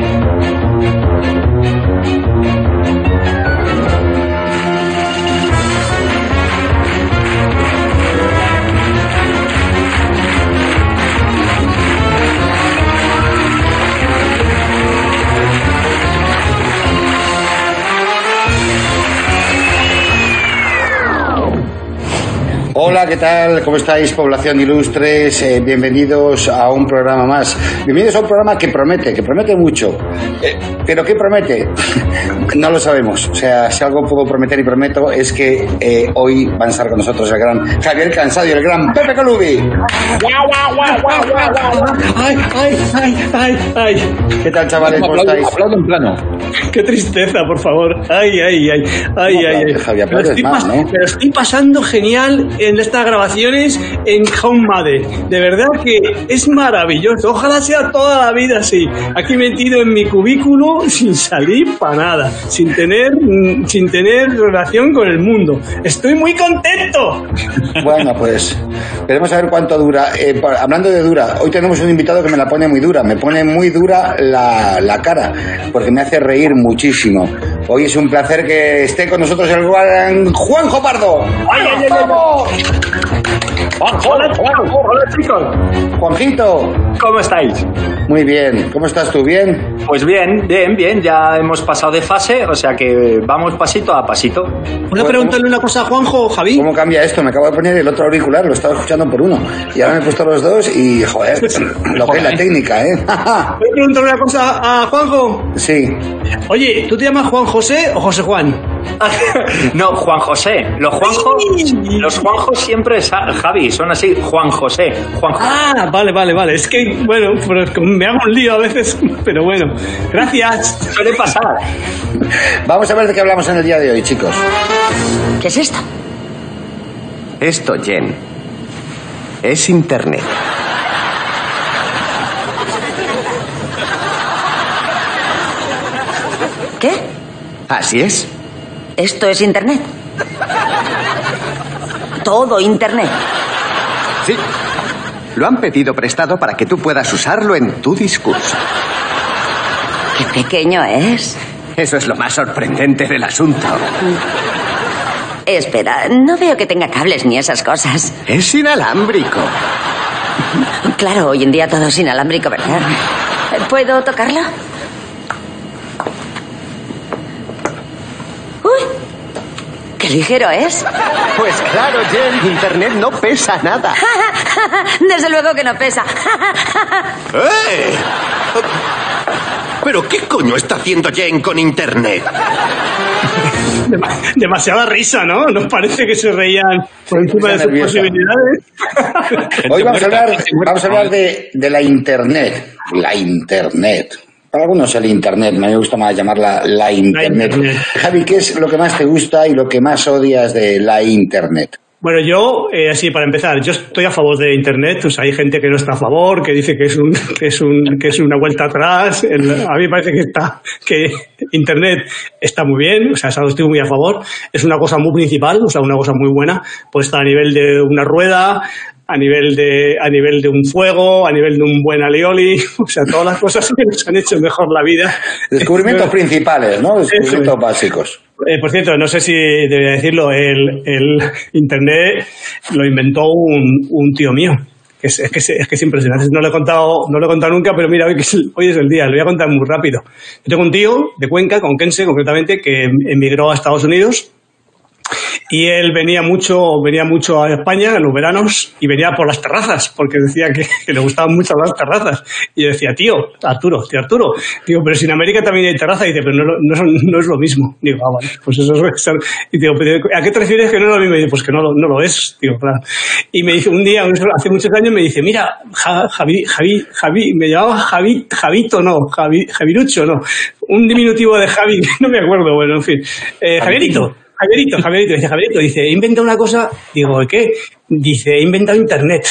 Thank you. Hola, ¿qué tal? ¿Cómo estáis, población ilustres? Eh, bienvenidos a un programa más. Bienvenidos a un programa que promete, que promete mucho. Eh, ¿Pero qué promete? no lo sabemos. O sea, si algo puedo prometer y prometo es que eh, hoy van a estar con nosotros el gran Javier Cansado y el gran Pepe Colubi. ¡Ay, ay, ay, ay, ay! ¿Qué tal, chavales? ¿Cómo estáis? Aplaudo en plano. ¡Qué tristeza, por favor! ¡Ay, ay, ay! ¡Ay, ay, ay! Javier, aplaudes estoy, más, ¿no? me lo estoy pasando genial en estas grabaciones en Home Made. De verdad que es maravilloso. Ojalá sea toda la vida así. Aquí metido en mi cubículo sin salir para nada, sin tener, mm, sin tener relación con el mundo. Estoy muy contento. Bueno, pues veremos a ver cuánto dura. Eh, hablando de dura, hoy tenemos un invitado que me la pone muy dura. Me pone muy dura la, la cara, porque me hace reír muchísimo. Hoy es un placer que esté con nosotros el gran Juanjo Pardo. ¡Ay, ay, ay, ay! Hola, hola, hola, chicos. Juanjito, ¿Cómo estáis? muy bien. ¿Cómo estás tú? ¿Bien? Pues bien, bien, bien. Ya hemos pasado de fase, o sea que vamos pasito a pasito. ¿Puedo preguntarle una cosa a Juanjo, Javi? ¿Cómo cambia esto? Me acabo de poner el otro auricular, lo estaba escuchando por uno. Y ahora me he puesto los dos y, joder, lo que es la técnica, ¿eh? ¿Puedo preguntarle una cosa a Juanjo? sí. Oye, ¿tú te llamas Juan José o José Juan? no, Juan José. Los Juanjos, los Juanjos siempre es Javi, son así, Juan José. Juan José. Ah, vale, vale, vale. Es que, bueno, pero es que me hago un lío a veces, pero bueno. Gracias. Suele pasar. Vamos a ver de qué hablamos en el día de hoy, chicos. ¿Qué es esto? Esto, Jen, es Internet. ¿Qué? Así es. Esto es Internet. Todo Internet. Sí. Lo han pedido prestado para que tú puedas usarlo en tu discurso. Qué pequeño es. Eso es lo más sorprendente del asunto. Espera, no veo que tenga cables ni esas cosas. Es inalámbrico. Claro, hoy en día todo es inalámbrico, ¿verdad? ¿Puedo tocarlo? ¡Qué ligero es! Pues claro, Jen, Internet no pesa nada. Desde luego que no pesa. ¡Eh! ¿Pero qué coño está haciendo Jen con Internet? Dema- demasiada risa, ¿no? ¿Nos parece que se reían por encima de sus nerviosa. posibilidades? Hoy vamos a hablar, vamos a hablar de, de la Internet. La Internet. Para algunos el Internet, me gusta más llamarla la Internet. Internet. Javi, ¿qué es lo que más te gusta y lo que más odias de la Internet? Bueno, yo, eh, así para empezar, yo estoy a favor de Internet. Pues hay gente que no está a favor, que dice que es un, que es un, que es una vuelta atrás. El- a mí me parece que está, que Internet está muy bien, o sea, estoy muy a favor. Es una cosa muy principal, o sea, una cosa muy buena, puesta a nivel de una rueda, a nivel de, a nivel de un fuego, a nivel de un buen alioli, o sea, todas las cosas que nos han hecho mejor la vida. Descubrimientos principales, ¿no? Descubrimientos básicos. Eh, por cierto, no sé si debería decirlo, el, el Internet lo inventó un, un tío mío. Que es, es que, es, es que es impresionante. No lo, he contado, no lo he contado nunca, pero mira, hoy, que es el, hoy es el día, lo voy a contar muy rápido. Yo tengo un tío de Cuenca, con Kense concretamente, que emigró a Estados Unidos y él venía mucho, venía mucho a España en los veranos y venía por las terrazas, porque decía que, que le gustaban mucho las terrazas. Y yo decía, tío, Arturo, tío Arturo. Digo, pero si en América también hay terraza. Y dice, pero no, lo- no, es lo mismo. Digo, ah, vale, pues eso es. Y digo, ¿a qué te refieres que no es lo mismo? Y dice, pues que no, lo- no lo es. Digo, claro. Y me dice, un día, hace muchos años, me dice, mira, Ja- Javi, Javi, Javi, me llamaba Javi, Javito, no, Javi, Javirucho, no. Un diminutivo de Javi, no me acuerdo, bueno, en fin. Eh, Javierito. Javierito, Javierito, dice Javierito, dice, he inventado una cosa, digo, ¿qué? Dice, he inventado Internet.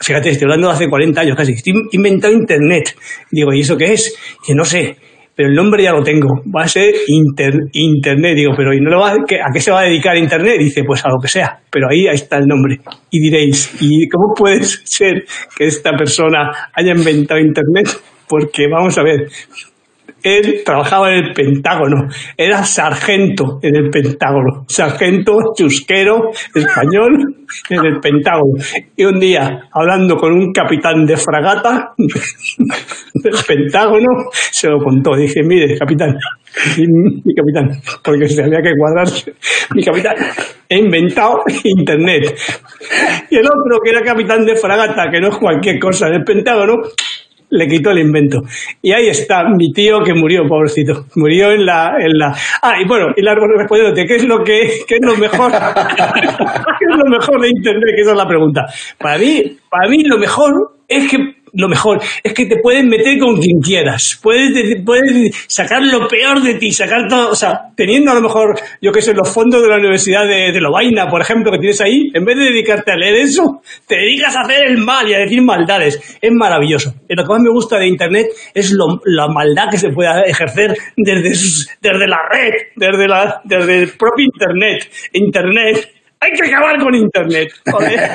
Fíjate, estoy hablando de hace 40 años casi, he inventado Internet. Digo, ¿y eso qué es? Dice, no sé, pero el nombre ya lo tengo, va a ser Inter- Internet. Digo, pero ¿y no lo va, ¿a qué se va a dedicar Internet? Dice, pues a lo que sea, pero ahí, ahí está el nombre. Y diréis, ¿y cómo puede ser que esta persona haya inventado Internet? Porque, vamos a ver, él trabajaba en el Pentágono, era sargento en el Pentágono, sargento chusquero español en el Pentágono. Y un día, hablando con un capitán de fragata del Pentágono, se lo contó. Dije, mire, capitán, mi capitán, porque se había que cuadrar, mi capitán, he inventado Internet. Y el otro, que era capitán de fragata, que no es cualquier cosa en el Pentágono, le quitó el invento. Y ahí está mi tío que murió, pobrecito. Murió en la... En la... Ah, y bueno, y largo respondiéndote, ¿qué es lo que qué es lo mejor? ¿Qué es lo mejor de Internet? Que esa es la pregunta. Para mí, para mí lo mejor es que lo mejor es que te pueden meter con quien quieras. Puedes, puedes sacar lo peor de ti, sacar todo, o sea, teniendo a lo mejor, yo qué sé, los fondos de la Universidad de, de Lovaina, por ejemplo, que tienes ahí, en vez de dedicarte a leer eso, te dedicas a hacer el mal y a decir maldades. Es maravilloso. Lo que más me gusta de Internet es lo, la maldad que se puede ejercer desde, desde la red, desde, la, desde el propio Internet. Internet. Hay que acabar con Internet. Joder.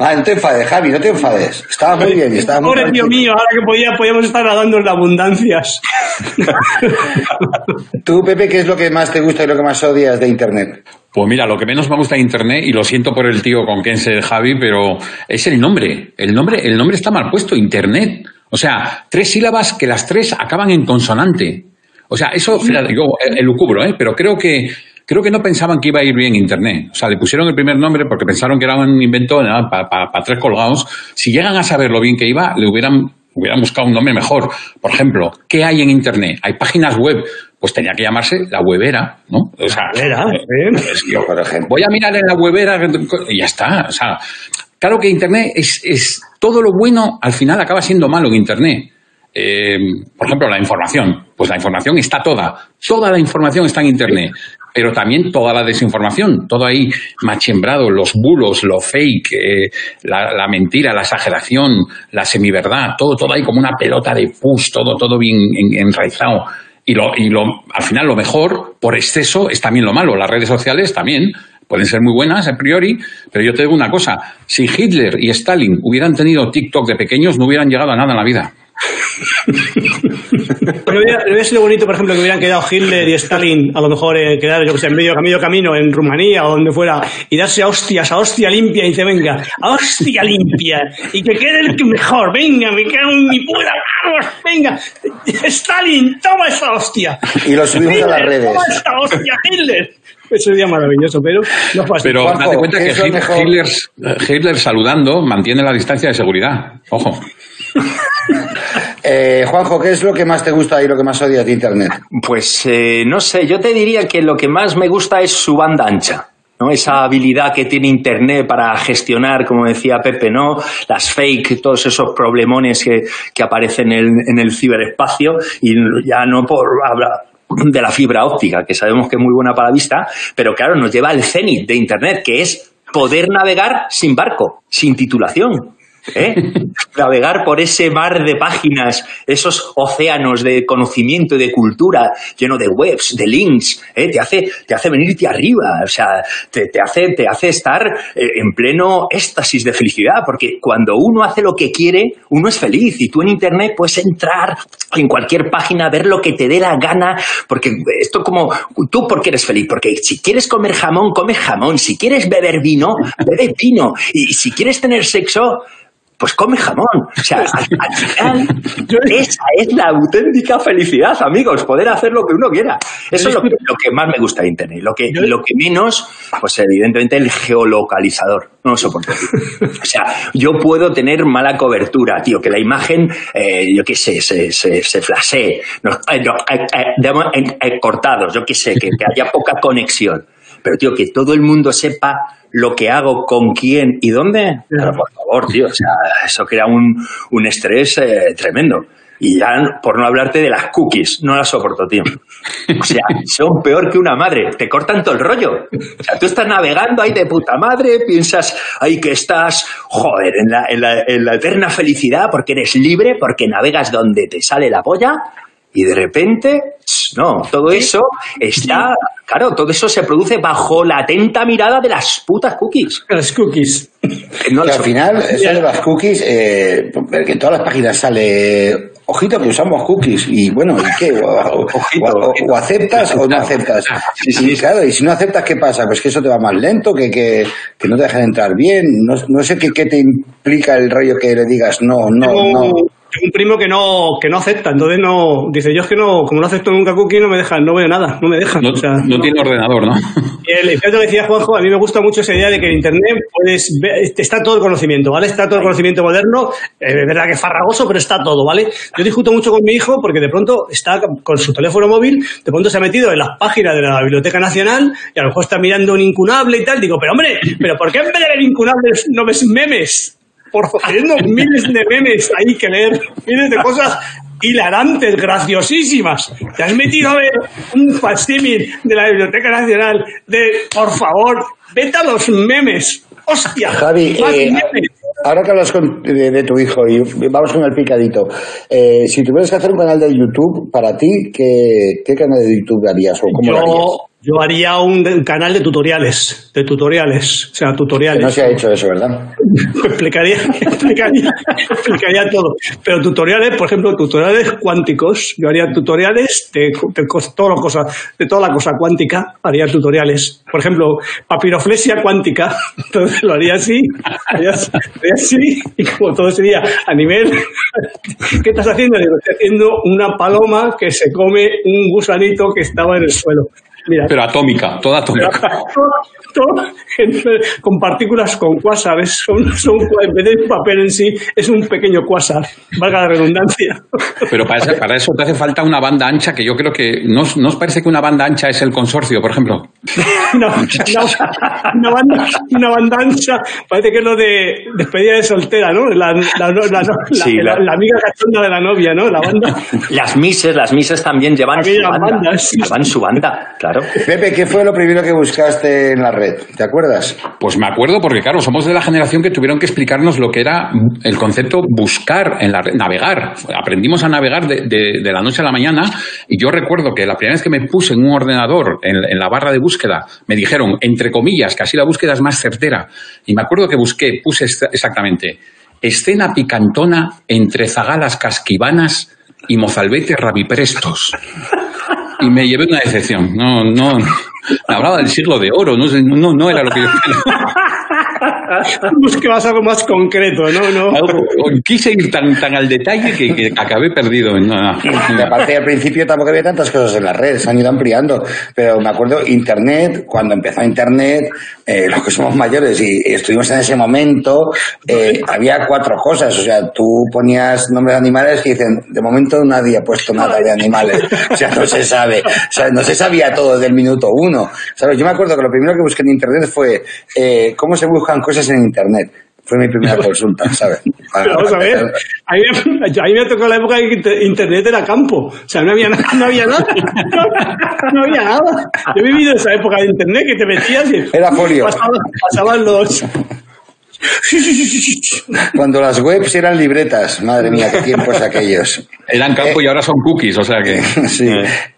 Ah, no te enfades, Javi, no te enfades. Estaba muy bien, estaba muy Pobre tío tranquilo. mío, ahora que podía, podíamos estar nadando en las abundancias. Tú, Pepe, ¿qué es lo que más te gusta y lo que más odias de Internet? Pues mira, lo que menos me gusta de Internet, y lo siento por el tío con quien se Javi, pero es el nombre. El nombre, el nombre está mal puesto, Internet. O sea, tres sílabas que las tres acaban en consonante. O sea, eso, fíjate, yo eh, elucubro, ¿eh? pero creo que, creo que no pensaban que iba a ir bien Internet. O sea, le pusieron el primer nombre porque pensaron que era un invento para tres colgados. Si llegan a saber lo bien que iba, le hubieran, hubieran buscado un nombre mejor. Por ejemplo, ¿qué hay en Internet? Hay páginas web. Pues tenía que llamarse la webera, ¿no? O sea, Era, eh, es que yo, Por ejemplo. voy a mirar en la webera y ya está. O sea, claro que Internet es, es todo lo bueno al final acaba siendo malo en Internet. Eh, por ejemplo, la información. Pues la información está toda. Toda la información está en Internet. Pero también toda la desinformación. Todo ahí machembrado, los bulos, lo fake, eh, la, mentira, la exageración, la semiverdad. Todo, todo ahí como una pelota de push, todo, todo bien en- enraizado. Y, lo, y lo, al final lo mejor, por exceso, es también lo malo. Las redes sociales también pueden ser muy buenas a priori, pero yo te digo una cosa. Si Hitler y Stalin hubieran tenido TikTok de pequeños, no hubieran llegado a nada en la vida. Pero hubiera, hubiera sido bonito, por ejemplo, que hubieran quedado Hitler y Stalin, a lo mejor eh, quedar, yo que sé, en medio, medio camino en Rumanía o donde fuera, y darse a hostias, a hostia limpia, y dice, venga, a hostia limpia, y que quede el que mejor, venga, me cago en mi puta, vamos, venga, Stalin, toma esa hostia. Y lo subimos a las redes. Toma hostia, Hitler. Eso sería maravilloso, pero no así. Pero Juanjo, date cuenta ¿qué que Hitler? Hitler- Hitler saludando mantiene la distancia de seguridad. Ojo. Eh, Juanjo, ¿qué es lo que más te gusta y lo que más odias de Internet? Pues eh, no sé, yo te diría que lo que más me gusta es su banda ancha. ¿no? Esa habilidad que tiene Internet para gestionar, como decía Pepe, ¿no? Las fake, todos esos problemones que, que aparecen en el, en el ciberespacio y ya no por hablar de la fibra óptica, que sabemos que es muy buena para la vista, pero claro, nos lleva al cenit de Internet, que es poder navegar sin barco, sin titulación. ¿Eh? Navegar por ese mar de páginas, esos océanos de conocimiento y de cultura, lleno de webs, de links, ¿eh? te, hace, te hace venirte arriba, o sea, te, te hace, te hace estar eh, en pleno éxtasis de felicidad, porque cuando uno hace lo que quiere, uno es feliz y tú en Internet puedes entrar en cualquier página, ver lo que te dé la gana, porque esto como, tú porque eres feliz, porque si quieres comer jamón, comes jamón, si quieres beber vino, bebe vino, y si quieres tener sexo, pues come jamón. O sea, al, al final, esa es la auténtica felicidad, amigos, poder hacer lo que uno quiera. Eso es lo que, lo que más me gusta de Internet. Lo que, lo que menos, pues evidentemente el geolocalizador. No lo soporto. O sea, yo puedo tener mala cobertura, tío, que la imagen, eh, yo qué sé, se, se, se flasee, no, eh, no, eh, cortados, yo qué sé, que, que haya poca conexión. Pero, tío, que todo el mundo sepa lo que hago, con quién y dónde. Pero, por favor, tío, o sea, eso crea un, un estrés eh, tremendo. Y ya, por no hablarte de las cookies, no las soporto, tío. O sea, son peor que una madre, te cortan todo el rollo. O sea, tú estás navegando ahí de puta madre, piensas, ay, que estás, joder, en la, en la, en la eterna felicidad porque eres libre, porque navegas donde te sale la polla, y de repente, no, todo eso está, claro, todo eso se produce bajo la atenta mirada de las putas cookies. Las cookies. No que al final, eso de las cookies, eh, porque en todas las páginas sale ojito que usamos cookies. Y bueno, ¿y qué? O, o- Ojito, o- ojito. o aceptas o no aceptas. Y claro, y si no aceptas, ¿qué pasa? Pues que eso te va más lento, que, que, que no te dejan entrar bien. No, no sé qué, qué te implica el rollo que le digas no, no, no. Tengo un primo que no, que no acepta, entonces no, dice, yo es que no, como no acepto nunca cookie, no me dejan, no veo nada, no me dejan. No, o sea, no tiene ordenador, ¿no? Y el que decía Juanjo, a mí me gusta mucho esa idea de que en Internet puedes ver- está todo el conocimiento, ¿vale? Está todo el conocimiento moderno, eh, es verdad que es farragoso, pero está todo, ¿vale? Yo discuto mucho con mi hijo porque de pronto está con su teléfono móvil, de pronto se ha metido en las páginas de la Biblioteca Nacional y a lo mejor está mirando un incunable y tal. Digo, pero hombre, ¿pero por qué en vez de ver incunables no ves memes? Por favor, teniendo miles de memes ahí que leer, miles de cosas hilarantes, graciosísimas. Te has metido a ver un facsímil de la Biblioteca Nacional de, por favor, vete a los memes. ¡Hostia! Javi, más eh, memes. ahora que hablas con- de, de tu hijo y vamos con el picadito, eh, si tuvieras que hacer un canal de YouTube para ti, ¿qué, qué canal de YouTube harías o cómo lo harías? Yo, haría un, un canal de tutoriales, de tutoriales, o sea, Que tutoriales. no se ha hecho eso, ¿verdad? explicaría, explicaría, explicaría todo. Pero tutoriales, por ejemplo, tutoriales cuánticos. Yo haría tutoriales de, de cos- todas las cosas, de toda la cosa cuántica, haría tutoriales. Por ejemplo, papiroflexia cuántica. Entonces lo haría así, haría, así, haría así, y como todo sería a nivel. ¿Qué estás haciendo? Estoy haciendo una paloma que se come un gusanito que estaba en el suelo. Mira, Pero atómica, toda atómica. todo, todo con partículas con quasars. Son, son, en vez de un papel en sí, es un pequeño quasar, valga la redundancia. Pero para eso, para eso te hace falta una banda ancha, que yo creo que no, os- ¿no os parece que una banda ancha es el consorcio, por ejemplo? Una, una- una banda, una banda ancha, parece que es lo de despedida de soltera, ¿no? La, la, la- la- Sí, la- la- la amiga cachonda de la novia, ¿no? La banda. Las mises, las mises también llevan su banda. bandas. Llevan su banda, claro. Pepe, ¿qué fue lo primero que buscaste en la red? ¿Te acuerdas? Pues me acuerdo porque, claro, somos de la generación que tuvieron que explicarnos lo que era el concepto buscar en la red, navegar. Aprendimos a navegar de, de- de la noche a la mañana y yo recuerdo que la primera vez que me puse en un ordenador, en, en la barra de búsqueda, me dijeron, entre comillas, que así la búsqueda es más certera. Y me acuerdo que busqué, puse exactamente, escena picantona entre zagalas casquivanas y mozalbetes rabiprestos. Y me llevé una decepción. No, no. Hablaba del siglo de oro, no, no, no era lo que yo Buscabas algo más concreto, ¿no? no. Algo- quise ir tan, tan al detalle que, que acabé perdido. en nada. Y aparte al principio tampoco había tantas cosas en las redes, se han ido ampliando. Pero me acuerdo, Internet, cuando empezó Internet, eh, los que somos mayores y estuvimos en ese momento, eh, había cuatro cosas. O sea, tú ponías nombres de animales que dicen, de momento nadie ha puesto nada de animales. O sea, no se sabe. O sea, no se sabía todo desde el minuto uno. ¿Sabes? Yo me acuerdo que lo primero que busqué en Internet fue eh, cómo se buscan cosas en Internet. Fue mi primera consulta, ¿sabes? Pero vamos a ver, a mí, me- a mí me tocó la época en que inter- Internet era campo. O sea, no había, na- no había nada. No, no había nada. Yo he vivido esa época de Internet que te metías y Era folio. pasaban, pasaban los... Cuando las webs eran libretas, madre mía, qué tiempos aquellos. Eran campo y ahora son cookies, o sea que. Sí.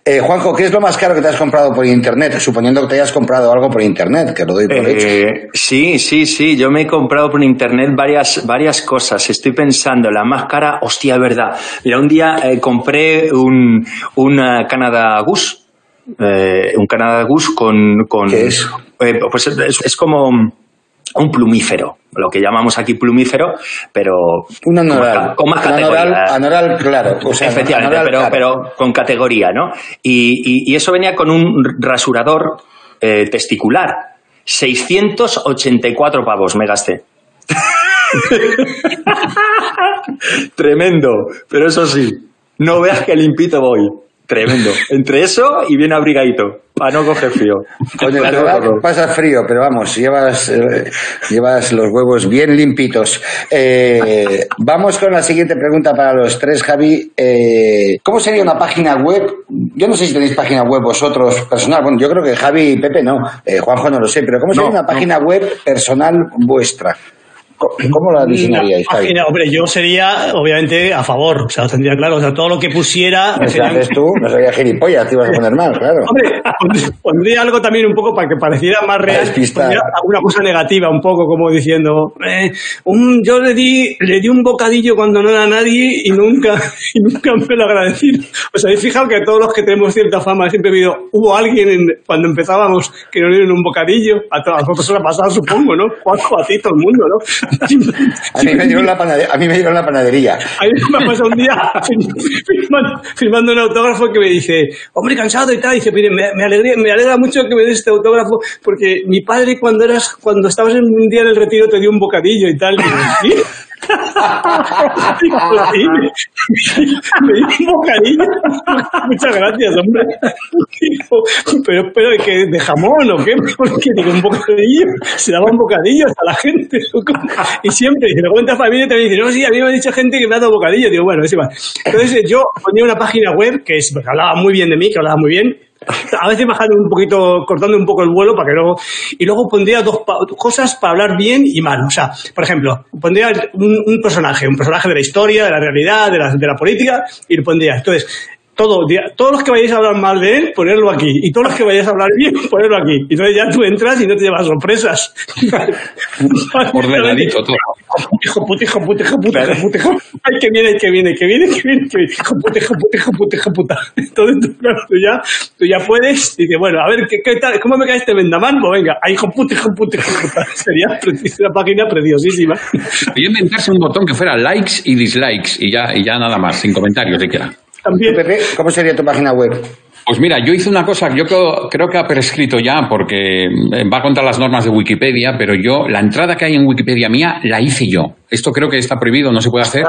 Eh, Juanjo, ¿qué es lo más caro que te has comprado por internet? Suponiendo que te hayas comprado algo por internet, que lo doy por hecho. Eh, sí, sí, sí. Yo me he comprado por internet varias, varias cosas. Estoy pensando, la más cara, hostia, verdad. Mira, un día eh, compré un, una Canada Goose. eh, un Canada Goose con. con ¿Qué es? eh, pues es, es como un plumífero, lo que llamamos aquí plumífero, pero. Un anoral. Con más categoría. anoral, anoral, claro. O sea, Efectivamente, anoral, pero, claro. pero con categoría, ¿no? Y, y- y eso venía con un rasurador eh, testicular. 684 pavos me gasté. Tremendo, pero eso sí, no veas que limpito voy. Tremendo. Entre eso y bien abrigadito, para no coger frío. Con el Claro, pasa frío, pero vamos, llevas, eh, llevas los huevos bien limpitos. Eh, vamos con la siguiente pregunta para los tres, Javi. Eh, ¿Cómo sería una página web? Yo no sé si tenéis página web vosotros personal. Bueno, yo creo que Javi y Pepe no. Eh, Juanjo no lo sé, pero ¿cómo sería No, una página web personal vuestra? ¿Cómo la diseñaríais? Javi? Página, hombre, yo sería, obviamente, a favor. O sea, tendría claro. O sea, todo lo que pusiera. Si sería- haces tú, no sería gilipollas, te ibas a poner mal, claro. Hombre, pondría- algo también un poco para que pareciera más real. alguna cosa negativa, un poco como diciendo, eh, un- yo le di, le di un bocadillo cuando no era nadie y nunca, y nunca me lo agradecí. ¿Os habéis fijado que todos los que tenemos cierta fama siempre ha habido, hubo alguien en- cuando empezábamos que nos dieron un bocadillo? A, to- a vosotros os ha pasado, supongo, ¿no? Juanjo, a ti, todo el mundo, ¿no? A mí me dieron la panadería. A mí me dieron la panadería. A mí me ha pasado un día firmando, firmando un autógrafo que me dice, hombre, cansado y tal. Y dice, mire, me, me, alegra, me alegra mucho que me des este autógrafo porque mi padre cuando eras cuando estabas en un día en el retiro te dio un bocadillo y tal. Y ¿sí? Me dio un bocadillo. Muchas gracias, hombre. Pero, pero que de jamón o qué, porque digo, un bocadillo, se daba un bocadillo a la gente. Y siempre, luego en tu familia también dice, no, sí, a mí me ha dicho gente que me ha dado bocadillo. Digo, bueno, es igual. Entonces yo ponía una página web que, es, que hablaba muy bien de mí, que hablaba muy bien, a veces bajando un poquito, cortando un poco el vuelo para que luego. Y luego pondría dos cosas para hablar bien y mal. O sea, por ejemplo, pondría un, un personaje, un personaje de la historia, de la realidad, de la, de la política, y lo pondría. Entonces, todo, todos los que vayáis a hablar mal de él, ponerlo aquí. Y todos los que vayáis a hablar bien, ponerlo aquí. Y entonces ya tú entras y no te llevas sorpresas. Ordenadito todo. Hijo puta, hijo puta, hijo puta, hijo puta, hijo Ay, que viene, que viene, que viene, que viene, que viene. Hijo puta, hijo puta, hijo puta, hijo puta. Entonces tú, claro, tú ya, tú ya puedes. Y dices, bueno, a ver, ¿qué, qué tal? ¿Cómo me cae este vendaman? Pues venga, ay, hijo puta, hijo puta, hijo puta. Sería una página preciosísima. Y inventarse un botón que fuera likes y dislikes y ya, y ya nada más, sin comentarios siquiera. También. Pepe, ¿cómo sería tu página web? Pues mira, yo hice una cosa que yo creo, creo que ha prescrito ya porque eh, va contra las normas de Wikipedia, pero yo, la entrada que hay en Wikipedia mía, la hice yo. Esto creo que está prohibido, no se puede hacer.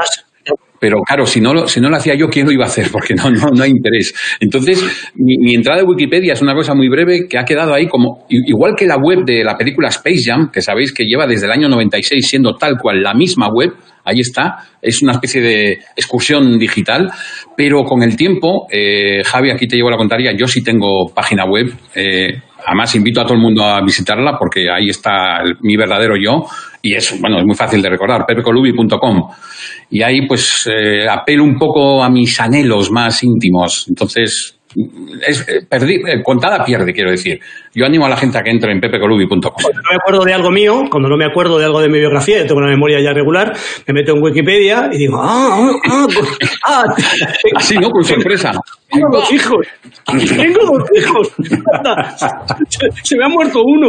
Pero claro, si no, lo, si no lo hacía yo, ¿quién lo iba a hacer? Porque no, no, no hay interés. Entonces, mi, mi entrada de Wikipedia es una cosa muy breve que ha quedado ahí como, igual que la web de la película Space Jam, que sabéis que lleva desde el año 96 siendo tal cual la misma web, ahí está, es una especie de excursión digital, pero con el tiempo, eh, Javi, aquí te llevo la contraria, yo sí tengo página web, eh, además invito a todo el mundo a visitarla porque ahí está mi verdadero yo y es, bueno, es muy fácil de recordar, pepecolubi.com. Y ahí pues eh, apelo un poco a mis anhelos más íntimos. Entonces, es, eh, perdí, eh, contada pierde, quiero decir. Yo animo a la gente a que entre en pepecolubi.com. Cuando no me acuerdo de algo mío, cuando no me acuerdo de algo de mi biografía, yo tengo una memoria ya regular, me meto en Wikipedia y digo, ah, ah, ah, pues, ah, Así, ¿no? Con sorpresa. tengo dos hijos, tengo dos hijos, se me ha muerto uno.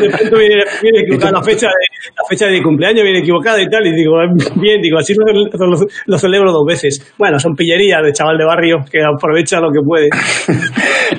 De pronto viene, viene equivocada la fecha, de, la fecha de mi cumpleaños, viene equivocada y tal, y digo, ah, bien, digo, así lo, lo- lo celebro dos veces. Bueno, son pillerías de chaval de barrio que aprovecha lo que puede.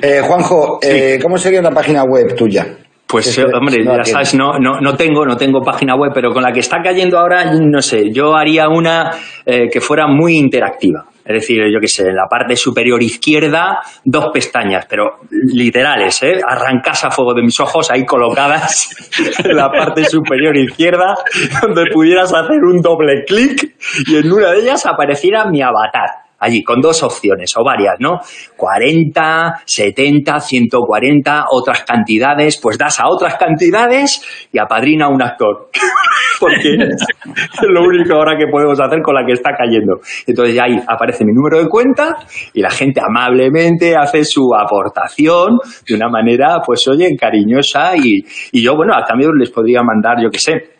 Eh, Juanjo, eh, ¿cómo sería una página web tuya? Pues Es eh, hombre, ya sabes, no, no, no tengo, no tengo página web, pero con la que está cayendo ahora, no sé, yo haría una eh, que fuera muy interactiva. Es decir, yo qué sé, en la parte superior izquierda, dos pestañas, pero literales, ¿eh? Arrancas a fuego de mis ojos ahí colocadas en la parte superior izquierda, donde pudieras hacer un doble clic y en una de ellas apareciera mi avatar. Allí, con dos opciones o varias, ¿no? 40, 70, 140, otras cantidades, pues das a otras cantidades y apadrina a un actor. Porque es lo único ahora que podemos hacer con la que está cayendo. Entonces ya ahí aparece mi número de cuenta y la gente amablemente hace su aportación de una manera, pues oye, cariñosa y, y yo, bueno, a cambio les podría mandar, yo qué sé,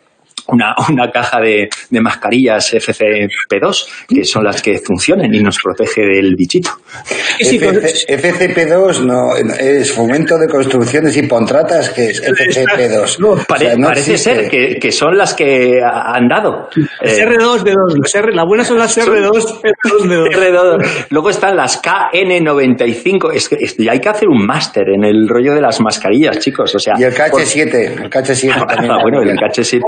una, una caja de, de mascarillas FCP2, que son las que funcionan y nos protege del bichito. Y sí, con- FC FCP2 no, es Fomento de Construcciones y Contratas, que es FCP2. No, O sea, Pare- no parece existe. ser que, que son las que ha- han dado. Es Eh, R2 de 2. Las R, las buenas son las R2, R2 de 2. R2. Luego están las KN95. Es que es- y hay que hacer un máster en el rollo de las mascarillas, chicos. O sea, Y el por- KH7, el KH7 también. Ah, bueno, el Hoy KH7.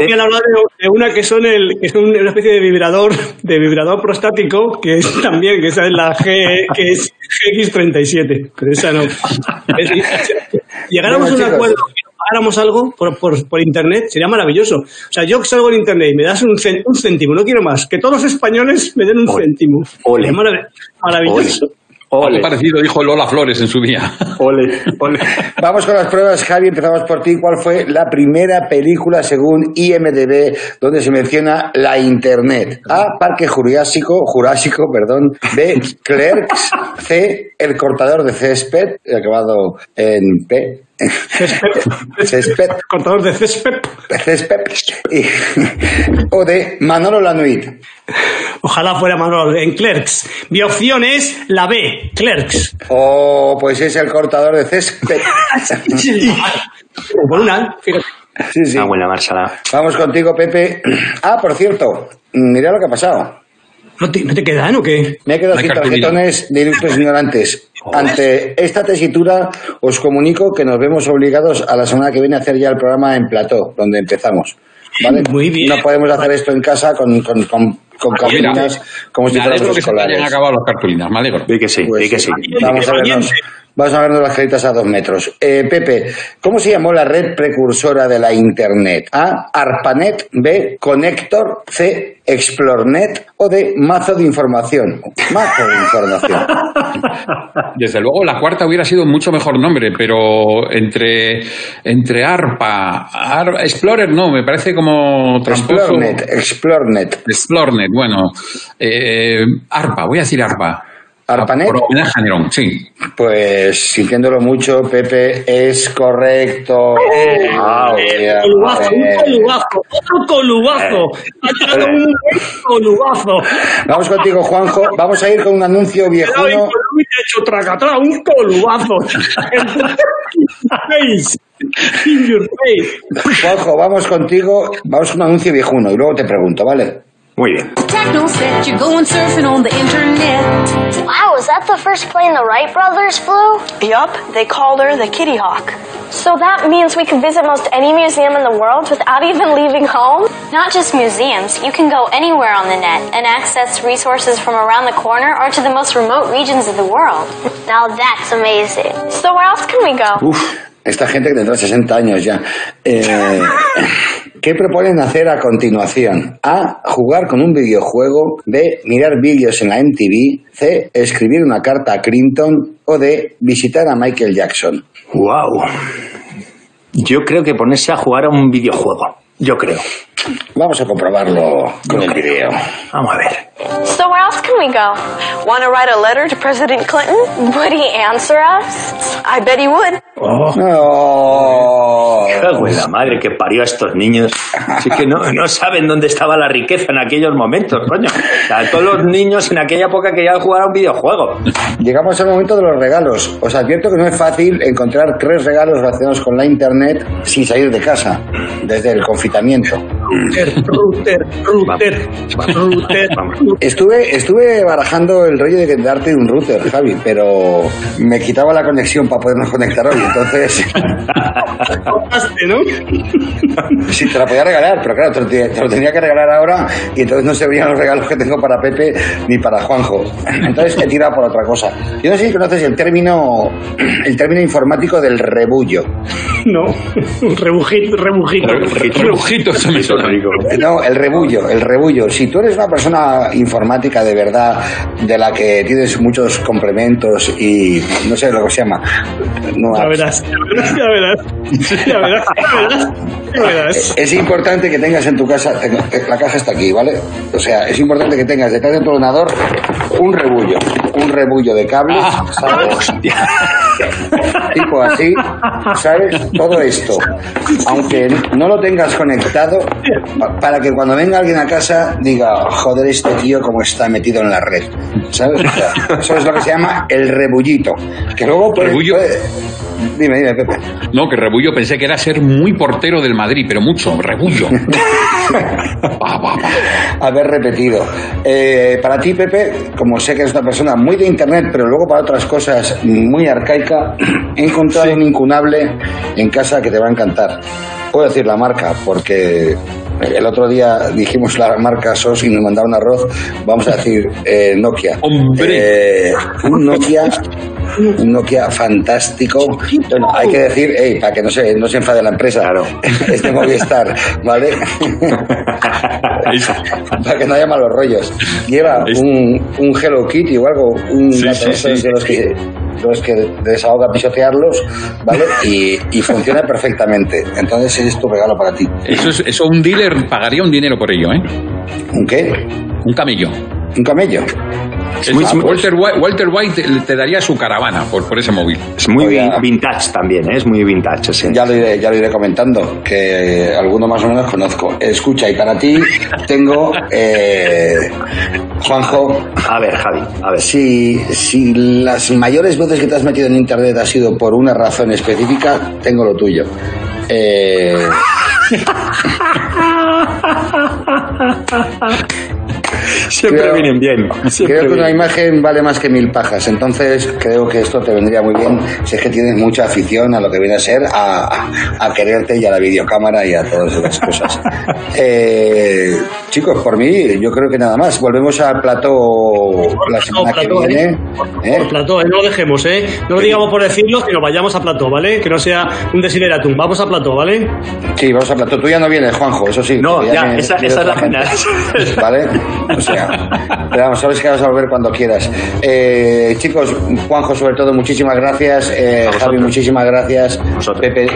De, una que son el, que es un- una especie de vibrador, de vibrador prostático, que es también, que esa es la G, que es GX37, pero esa no. Es- llegáramos Bueno, a un acuerdo que pagáramos algo por, por, por internet, sería maravilloso. O sea, yo salgo en internet y me das un, cen- un céntimo, no quiero más, que todos los españoles me den un Ole. céntimo. Ole. Maravilloso. Ole. Algo parecido dijo Lola Flores en su día. Ole, ole. Vamos con las pruebas, Javi. Empezamos por ti. ¿Cuál fue la primera película según IMDb donde se menciona la Internet? A. Parque Jurásico, Jurásico, perdón. B. Clerks. C. El cortador de césped, acabado en P. Césped. Cortador de césped. Césped. Y- o de Manolo Lanuit. Ojalá fuera Manuel en Clerks. Mi opción es la B, Clerks. O pues es el cortador de césped. Por una, fíjate. Sí, sí. Una buena. Vamos contigo, Pepe. Ah, por cierto, mira lo que ha pasado. ¿No te, no te quedan o qué? Me he quedado sin tarjetones de ilustres ignorantes. Ante esta tesitura, os comunico que nos vemos obligados a la semana que viene a hacer ya el programa en plató, donde empezamos. ¿Vale? Muy bien. No podemos hacer esto en casa con, con, con, con cartulinas como si Me fuéramos alegro que se hayan escolares. acabado las cartulinas, me alegro. Que sí, Pues que sí. Vamos a vernos, vamos a vernos las caritas a dos metros. Eh, Pepe, ¿cómo se llamó la red precursora de la Internet? A. ARPANET. B. Connector. C. ExploreNet. O D. Mazo de información. Mazo de información. Desde luego, la cuarta hubiera sido mucho mejor nombre, pero entre, entre ARPA, Ar- Explorer no, me parece como tramposo. ExploreNet. ExploreNet. Explornet, bueno. Eh, ARPA, voy a decir ARPA. ¿ARPANET? Por homenaje a Nerón, sí. Pues sintiéndolo mucho, Pepe, es correcto. Wow. Eh, Colubazo, un eh, colubazo, otro colubazo. Ha un colubazo. Vamos contigo, Juanjo. Vamos a ir con un anuncio ha hecho tracatrá, un colubazo. face. In your face. Juanjo, vamos contigo. Vamos con un anuncio viejuno y luego te pregunto, ¿vale? Muy bien. Techno set, you're going surfing on the internet. Wow, is that the first plane the Wright brothers flew? Yup, they called her the Kitty Hawk. So that means we can visit most any museum in the world without even leaving home? Not just museums, you can go anywhere on the net and access resources from around the corner or to the most remote regions of the world. Now that's amazing. So where else can we go? Esta gente que tendrá 60 años ya. Eh, ¿Qué proponen hacer a continuación? A. Jugar con un videojuego. B. Mirar vídeos en la MTV. C. Escribir una carta a Clinton. O D. Visitar a Michael Jackson. Wow. Yo creo que ponerse a jugar a un videojuego. Yo creo. Vamos a comprobarlo con el video. Vamos a ver. So where else can we go? Want to write a letter to President Clinton? Would he answer us? I bet he would. No. Cago en la madre que parió a estos niños. Así que no, no saben dónde estaba la riqueza en aquellos momentos, coño. O sea, todos los niños en aquella época querían jugar a un videojuego. Llegamos al momento de los regalos. Os advierto que no es fácil encontrar tres regalos relacionados con la internet sin salir de casa, desde el Router, router, router, router. Estuve, estuve barajando el rollo de darte un router, Javi, pero me quitaba la conexión para podernos conectar hoy. Entonces, ¿no? sí, te la podía regalar, pero claro, te lo, te- te lo tenía que regalar ahora y entonces no se veían los regalos que tengo para Pepe ni para Juanjo. Entonces he tirado por otra cosa. Yo no sé si conoces el término, el término informático del rebullo. No. Rebujito, rebujito. Rebujito, eso me suena. No, el rebullo, el rebullo. Si tú eres una persona informática de verdad, de la que tienes muchos complementos y no sé lo que se llama. No, Ya verás, ya verás, ya verás. Ya verás. Es importante que tengas en tu casa, la caja está aquí, ¿vale? O sea, es importante que tengas detrás de tu ordenador un rebullo, un rebullo de cables, ¿sabes? Tipo así, ¿sabes? Todo esto. Aunque no lo tengas conectado, pa- para que cuando venga alguien a casa diga, joder, este tío como está metido en la red, ¿sabes? O sea, eso es lo que se llama el rebullito. Que luego puede- Rebullo. puede- Dime, dime, Pepe. No, que Rebullo pensé que era ser muy portero del Madrid, pero mucho, Rebullo. Haber repetido. Eh, para ti, Pepe, como sé que eres una persona muy de internet, pero luego para otras cosas muy arcaica, he encontrado un incunable en casa que te va a encantar. Puedo decir la marca, porque el otro día dijimos la marca SOS y nos mandaron arroz. Vamos a decir eh, Nokia. ¡Hombre! Eh, un Nokia. Un Nokia fantástico. Bueno, hay que decir, hey, para que no se, no se enfade la empresa, Claro. es de Movistar, ¿vale? para que no haya malos rollos. Lleva un, un Hello Kitty o algo, un Sí, gato sí, de esos sí. de los que, los que desahoga pisotearlos, ¿vale? Y, y funciona perfectamente. Entonces es tu regalo para ti. Eso, es, eso un dealer pagaría un dinero por ello, ¿eh? ¿Un qué? Un camello. ¿Un camello? Es muy- más, Walter, White, Walter White te- daría su caravana por, por ese móvil. Es muy Oiga. vintage también, ¿eh? es muy vintage. Sí. Ya lo iré, ya lo iré comentando, que alguno más o menos conozco. Escucha, y para ti tengo, eh, Juanjo, A ver, Javi, a ver. si, si las mayores veces que te has metido en Internet ha sido por una razón específica, tengo lo tuyo. Eh, Siempre creo- vienen bien. Siempre Creo que una imagen vale más que mil pajas, entonces creo que esto te vendría muy bien si es que tienes mucha afición a lo que viene a ser a, quererte y a la videocámara y a todas esas cosas. Eh, chicos, por mí, yo creo que nada más. Volvemos al plató la semana que plató, viene. ¿eh? Por plató, eh, no lo dejemos, ¿eh? No lo digamos por decirlo, sino vayamos a plató, ¿vale? Que no sea un desideratum. Vamos a plató, ¿vale? Sí, vamos a plató. Tú ya no vienes, Juanjo, eso sí. No, ya, esa- esa es la final. ¿Vale? O sea, pero vamos, sabes que vas a volver cuando quieras. Eh, chicos, Juanjo, sobre todo, muchísimas gracias. Eh. Javi, muchísimas gracias. Pepe,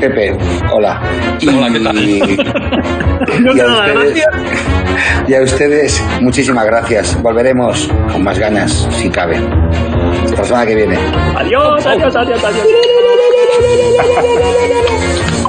Pepe, hola. Y, Hola, ¿qué tal? No y te a da ustedes- gracia. y a ustedes, muchísimas gracias. Volveremos con más ganas, si cabe. Hasta la semana que viene. Adiós, adiós, adiós, adiós.